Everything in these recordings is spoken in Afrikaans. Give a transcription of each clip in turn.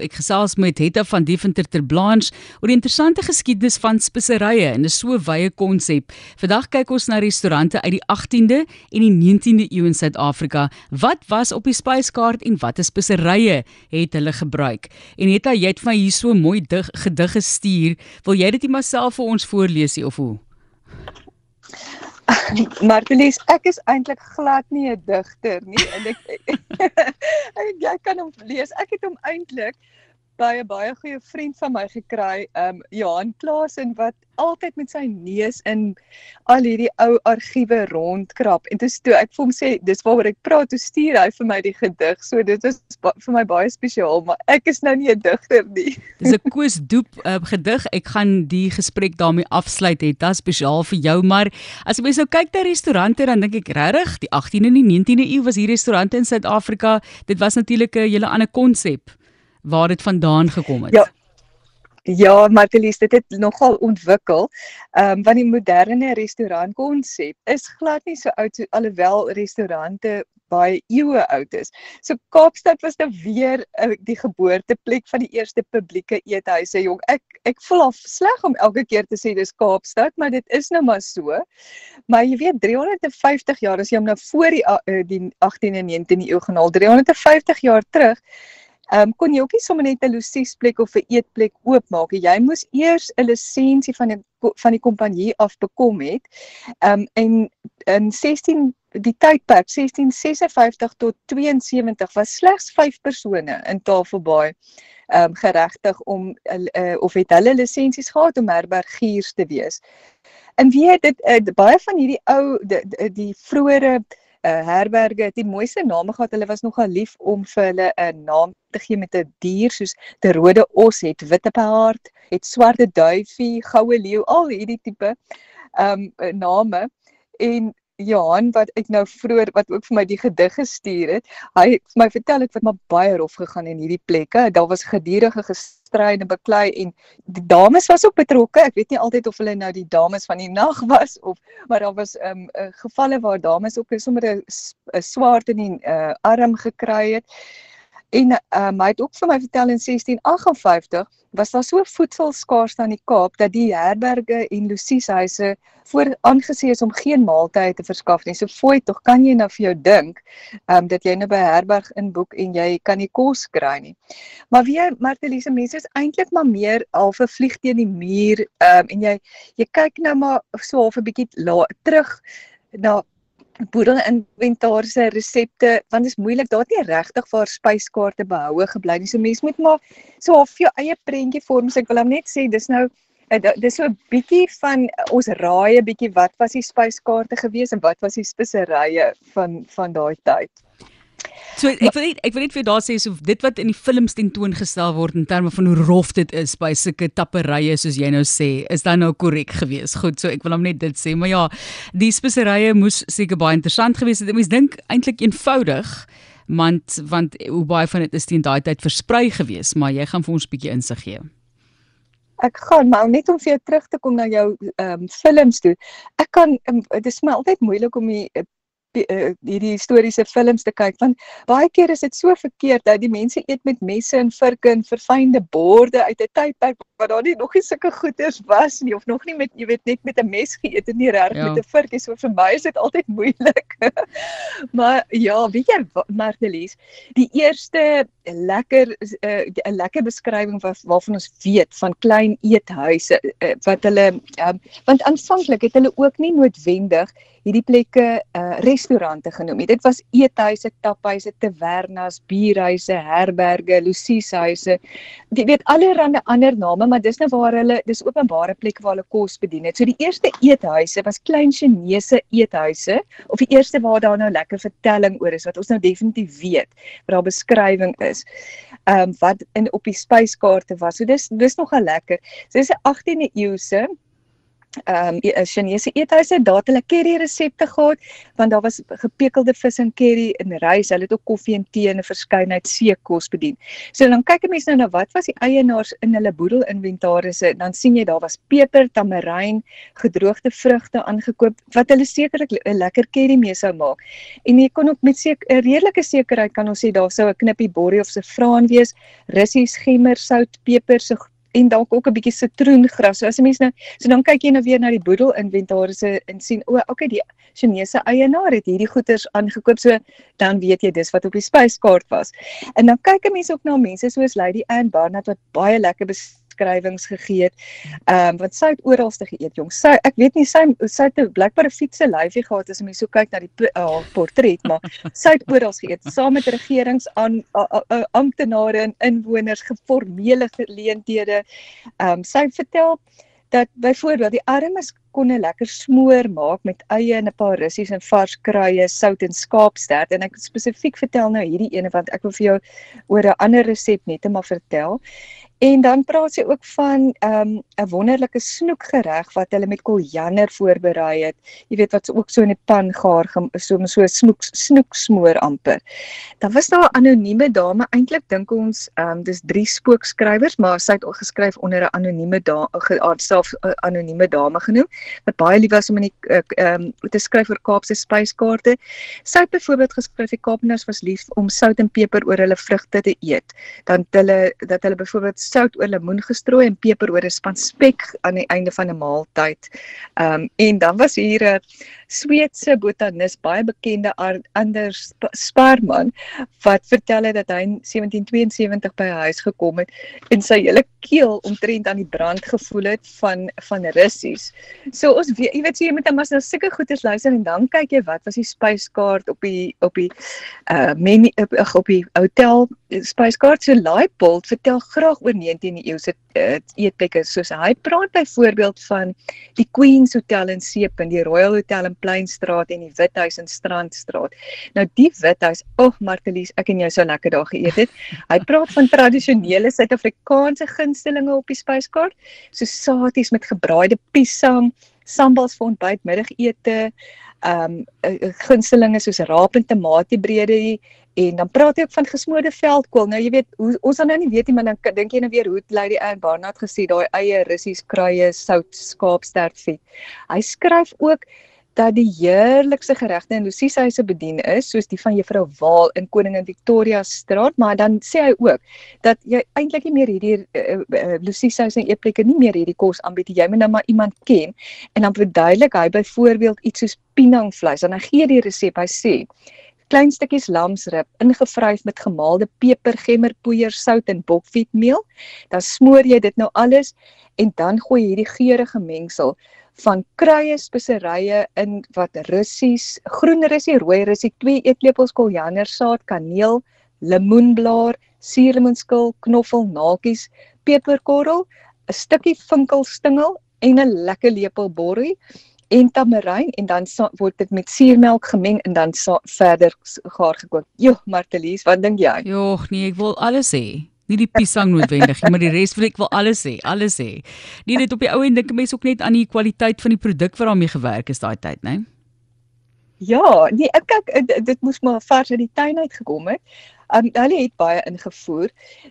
Ek gesels met Hetta van Deventer ter Blanche oor die interessante geskiedenis van speserye en dis so 'n wye konsep. Vandag kyk ons na restaurante uit die 18de en die 19de eeu in Suid-Afrika. Wat was op die spyskaart en watter speserye het hulle gebruik? En Hetta, jy het van hier so mooi dig, gedig gestuur. Wil jy dit net maar self vir ons voorlees of hoe? Martelies, ek is eintlik glad nie 'n digter nie en ek ek jy kan hom lees. Ek het hom eintlik by 'n baie goeie vriend van my gekry, um Johan Klaasen wat altyd met sy neus in al hierdie ou argiewe rondkrap. En dis toe ek vir hom sê, dis waaroor ek praat, toe stuur hy vir my die gedig. So dit is vir my baie spesiaal, maar ek is nou nie 'n digter nie. Dis 'n Koos Doep uh, gedig. Ek gaan die gesprek daarmee afsluit. Dit is spesiaal vir jou, maar as jy nou kyk na restaurante, dan dink ek regtig, die 18de en die 19de eeu was hier restaurante in Suid-Afrika. Dit was natuurlik 'n hele ander konsep waar dit vandaan gekom het. Ja. Ja, Martelies, dit het nogal ontwikkel. Ehm um, want die moderne restaurantkonsep is glad nie so oud so alhoewel restaurante baie eeue oud is. So Kaapstad was nou weer uh, die geboorteplek van die eerste publieke eethuise. Jong, ek ek voel al sleg om elke keer te sê dis Kaapstad, maar dit is nou maar so. Maar jy weet 350 jaar as jy hom nou voor die uh, die 18 en 19 eeu genaal 350 jaar terug Ehm um, kon jy ook nie sommer net 'n losiesplek of 'n eetplek oopmaak nie. Jy moes eers 'n lisensie van die van die kompanjie af bekom het. Ehm um, en in 16 die tydperk 1656 tot 72 was slegs 5 persone in Tafelbaai ehm um, geregtig om uh, of het hulle lisensies gehad om herbergiers te wees. En weet dit uh, baie van hierdie ou die, die, die vroeëre uh, herberge het die mooiste name gehad. Hulle was nogal lief om vir hulle 'n naam te gee met 'n dier soos die rode os het witte paard, het swarte duifie, goue leeu, al hierdie tipe ehm um, name. En Johan wat ek nou vroeër wat ook vir my die gedig gestuur het. Hy het vir my vertel het wat maar baie rof gegaan in hierdie plekke. Daar was gedurende gestry en beklei en die dames was ook betrokke. Ek weet nie altyd of hulle nou die dames van die nag was of maar daar was ehm um, gevalle waar dames ook sommer 'n swaard in die uh, arm gekry het. En um, hy het ook vir my vertel in 1658 was daar so voedselskaars aan die Kaap dat die herberge en losieshuise voor aangesien is om geen maaltye te verskaf nie. So fooi tog kan jy nou vir jou dink, um, dat jy nou by 'n herberg inboek en jy kan nie kos kry nie. Maar weer Martelise mense is eintlik maar meer half 'n vlieg teen die muur um, en jy jy kyk nou maar so half 'n bietjie terug na boedel inventariese resepte want dit is moeilik daar het nie regtig vir spyskaarte behoue gebly nie. So mense moet maar so half jou eie prentjie vorm. So ek wil net sê dis nou eh, dis so 'n bietjie van ons raai 'n bietjie wat was die spyskaarte gewees en wat was die speserye van van daai tyd So ek wil net ek wil net vir daar sê so dit wat in die films tentoongestel word in terme van hoe rof dit is by sulke tapperye soos jy nou sê, is dan nou korrek geweest. Goed, so ek wil hom net dit sê, maar ja, die speserye moes seker baie interessant geweest het. Mens dink eintlik eenvoudig, want want hoe baie van dit is teen daai tyd versprei geweest, maar jy gaan vir ons 'n bietjie insig gee. Ek gaan maar net om vir jou terug te kom na jou ehm um, films toe. Ek kan um, dit is my altyd moeilik om die hierdie historiese films te kyk want baie keer is dit so verkeerd dat die mense eet met messe en vurke en verfynde borde uit 'n tydperk waar daar nie nog nie sulke goeders was nie of nog nie met jy weet net met 'n mes geëet en nie reg ja. met 'n vurkie so vir my is dit altyd moeilik. maar ja, weet jy Martelies, die eerste lekker 'n uh, lekker beskrywing wat waarvan ons weet van klein eethuise uh, wat hulle um, want aanvanklik het hulle ook nie noodwendig hierdie plekke uh restaurante genoem. Dit was eethuise, taphuise, tavernas, bierhuise, herberge, losieshuise. Jy weet allerlei ander name, maar dis nou waar hulle dis openbare plekke waar hulle kos bedien het. So die eerste eethuise was klein Chinese eethuise of die eerste waar daar nou lekker vertelling oor is wat ons nou definitief weet, waar daar beskrywing is. Ehm um, wat in op die spyskaarte was. So dis dis nogal lekker. So dis 'n 18de eeuse ehm um, Chinese eethuise, daar het hulle curry resepte gehad want daar was gepekelde vis en curry en rys. Hulle het ook koffie en tee en 'n verskeidenheid seekos bedien. So dan kyk 'n mens nou na wat was die eienaars in hulle boedel inventarisse, dan sien jy daar was peper, tamarijn, gedroogde vrugte aangekoop wat hulle sekerlik 'n lekker curry mee sou maak. En jy kon ook met seker 'n redelike sekerheid kan ons sê daar sou 'n knippie borrie of saffraan wees, russies, gemmer, sout, peper, so en dalk ook 'n bietjie sitroengras. So as 'n mens nou so dan kyk jy nou weer na die boedel inventarisse en sien o, okay, die Chinese eienaar het hierdie goederes aangekoop. So dan weet jy dis wat op die spyskaart was. En dan kyk 'n mens ook na mense soos Lady Anne Barnard wat baie lekker beskrywings gegee het. Ehm um, wat sy het oralste geëet jong. Sy ek weet nie sy sy het 'n blikbare fietsse lyfie gehad as jy so kyk na die uh, portret, maar sy het oral geëet saam met regerings aan amptenare en inwoners geformele geleenthede. Ehm um, sy vertel dat byvoorbeeld die armes kon 'n lekker smoor maak met eie en 'n paar russies en vars kruie, sout en skaapstert en ek spesifiek vertel nou hierdie ene want ek wil vir jou oor 'n ander resep net maar vertel. En dan praat sy ook van ehm, 'n um, wonderlike snoekgereg wat hulle met koljander voorberei het. Jy weet wat ook so in 'n pan gaar so so snoek snoeksmoor amper. Dan was daar 'n anonieme dame, eintlik dink ons ehm um, dis drie spookskrywers, maar sy het al geskryf onder 'n anonieme dame self anonieme dame genoem wat baie lief was om in die ehm um, te skryf oor Kaapse spyskaarte. Sy het byvoorbeeld geskryf die Kaapenaars was lief om sout en peper oor hulle vrugte te eet. Dan hulle dat hulle byvoorbeeld sout oor lemoen gestrooi en peper oor 'n span spek aan die einde van 'n maaltyd. Ehm um, en dan was hier 'n Sweedse botanis, baie bekende Anders Sparman wat vertel het dat hy in 1772 by 'n huis gekom het en sy hele keel omtrent aan die brand gevoel het van van russies. So ons weet, jy weet so jy moet dan maar na sulke goeders luister en dan kyk jy wat was die spyskaart op die op die uh menu op, op die hotel spyskaart so Laipold vertel graag oor 19de eeu se uh, eetplekke soos hy praat byvoorbeeld van die Queen's Hotel in Seepunt, die Royal Hotel in Pleinstraat en die Withuis in Strandstraat. Nou die Withuis, ag oh, Martelies, ek en jy sou lekker daar geëet het. Hy praat van tradisionele Suid-Afrikaanse gunstelinge op die spyskaart, so saties met gebraaide piesang, sambals vir ontbytmiddagete, ehm um, gunstelinge soos raap en tamatiebrede en dan praat hy ook van gesmoorde veldkool. Nou jy weet, hoe, ons dan nou nie weet nie, maar dan dink jy nou weer hoe Lady Anne Barnard gesê daai eie russies kruie, sout, skaapstert vet. Hy skryf ook dat die heerlikste geregte in Lucie se huise bedien is soos die van Juffrou Waal in Koningin Victoria straat maar dan sê hy ook dat jy eintlik nie meer hierdie uh, uh, Lucie se huise en eetplekke nie meer hierdie kos aanbied jy moet nou maar iemand ken en dan verduidelik hy byvoorbeeld iets soos pinangvleis en hy gee die resep hy sê klein stukkies lamsrib ingevryf met gemaalde peper, gemmerpoeier, sout en bokfietmeel. Dan smoor jy dit nou alles en dan gooi jy hierdie geurende mengsel van kruie, speserye in wat russies, groen russie, rooi russie, 2 eetlepels koriandersaad, kaneel, lemoenblaar, suurlemoenskil, knoffel, naaltjies, peperkorrel, 'n stukkie vinkelstingel en 'n lekker lepel borrie en tamarijn en dan word dit met suurmelk gemeng en dan verder gaar gekook. Jo, Martelies, wat dink jy? Jo, nee, ek wil alles hê nie die piesang noodwendig nie, maar die res wil ek wel alles hê, alles hê. Nie net op die ou en dink mense ook net aan die kwaliteit van die produk wat daarmee gewerk is daai tyd, né? Ja, nee, ek kyk dit moes maar vars uit die tuin uit gekom het. Um hulle het baie ingevoer.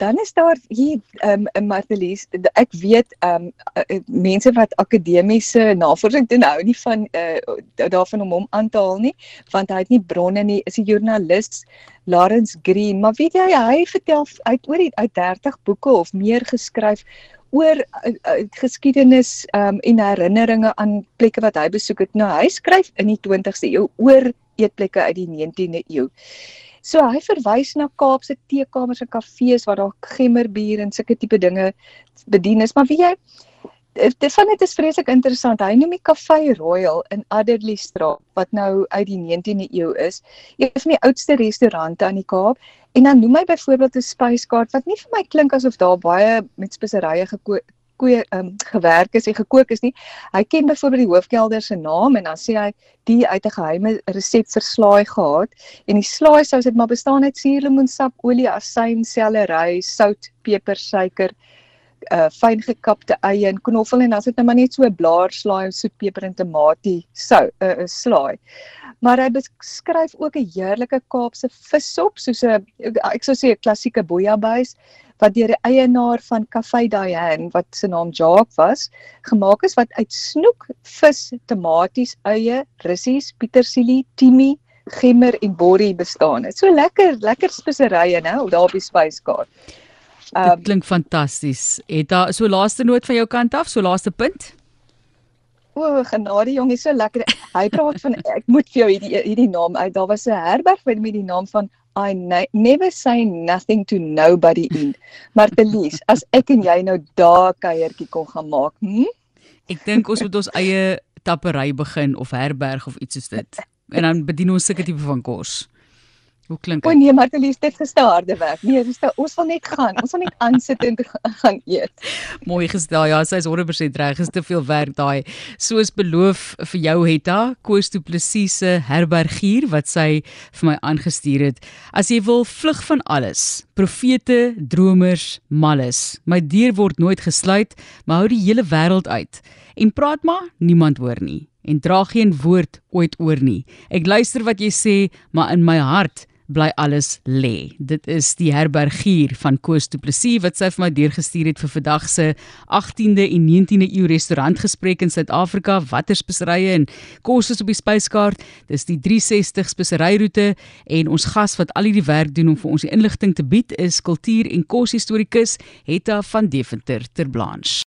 Dan is daar hier um 'n Martelies, ek weet um uh, mense wat akademiese navorsing doen hou nie van uh, daarvan om hom aan te haal nie, want hy het nie bronne nie. Is 'n joernalis Lawrence Green, maar weet jy hy vertel uit oor die uit 30 boeke of meer geskryf oor uh, uh, geskiedenis um en herinneringe aan plekke wat hy besoek het. Nou hy skryf in die 20ste eeu oor eetplekke uit die 19de eeu. So hy verwys na Kaapse teekamers en kafees waar daar gemmerbier en sulke tipe dinge bedien is. Maar wie jy dit van dit is vreeslik interessant. Hy noem die Café Royal in Adderley Straat wat nou uit die 19de eeu is. Een van die oudste restaurante aan die Kaap. En dan noem hy byvoorbeeld 'n spyskaart wat nie vir my klink asof daar baie met speserye gekook koeie um, gewerk is en gekook is nie. Hy ken byvoorbeeld die hoofkelder se naam en dan sê hy die uit 'n geheime resep vir slaai gehad en die slaai sous het maar bestaan uit suurlemoensap, olie, asyn, sellery, sout, peper, suiker, uh fyn gekapte eie en knoffel en dan sit net maar net so 'n blaarslaai en soetpeper en tamatie sou 'n uh, slaai. Maar hy beskryf ook 'n heerlike Kaapse vissop soos 'n ek sou sê 'n klassieke bouillabaisse wat deur die eienaar van Café Diane wat se naam Jacques was, gemaak is wat uit snoek, vis, tomaties, eie, russies, petersilie, timie, gemmer en borrie bestaan. Dit so lekker, lekker speserye, nou, daar op die spyskaart. Um, Dit klink fantasties. Het daar so laaste noot van jou kant af, so laaste punt? O, oh, genade jong, is so lekker. Hy praat van ek moet vir jou hierdie hierdie naam uit. Daar was 'n herberg met die naam van I never say nothing to nobody in. Martelies, as ek en jy nou daar kuiertjie kon gaan maak, hm? Ek dink ons moet ons eie tappery begin of herberg of iets soos dit. En dan bedien ons sulke tipe van kos. Hoe klink dit? O nee, Martelies, dit is te harde werk. Nee, dis ons wil net gaan. Ons wil net aansit en gaan eet. Mooi gestel. Ja, sy is 100% reg. Dis te veel werk daai. Soos beloof vir jou Hetta, Koos Du Plessis se herbergier wat sy vir my aangestuur het. As jy wil vlug van alles, profete, dromers, malles. My deur word nooit gesluit, maar hou die hele wêreld uit. En praat maar, niemand hoor nie en dra geen woord ooit oor nie. Ek luister wat jy sê, maar in my hart bly alles lê. Dit is die herbergier van Koos Du Plessis wat sy vir my deurgestuur het vir vandag se 18de en 19de eeu restaurantgesprek in Suid-Afrika. Watter speserye en kos is op die spyskaart? Dis die 360 speseryroete en ons gas wat al hierdie werk doen om vir ons die inligting te bied is kultuur en koshistorikus Hetta van Deventer ter Blanche.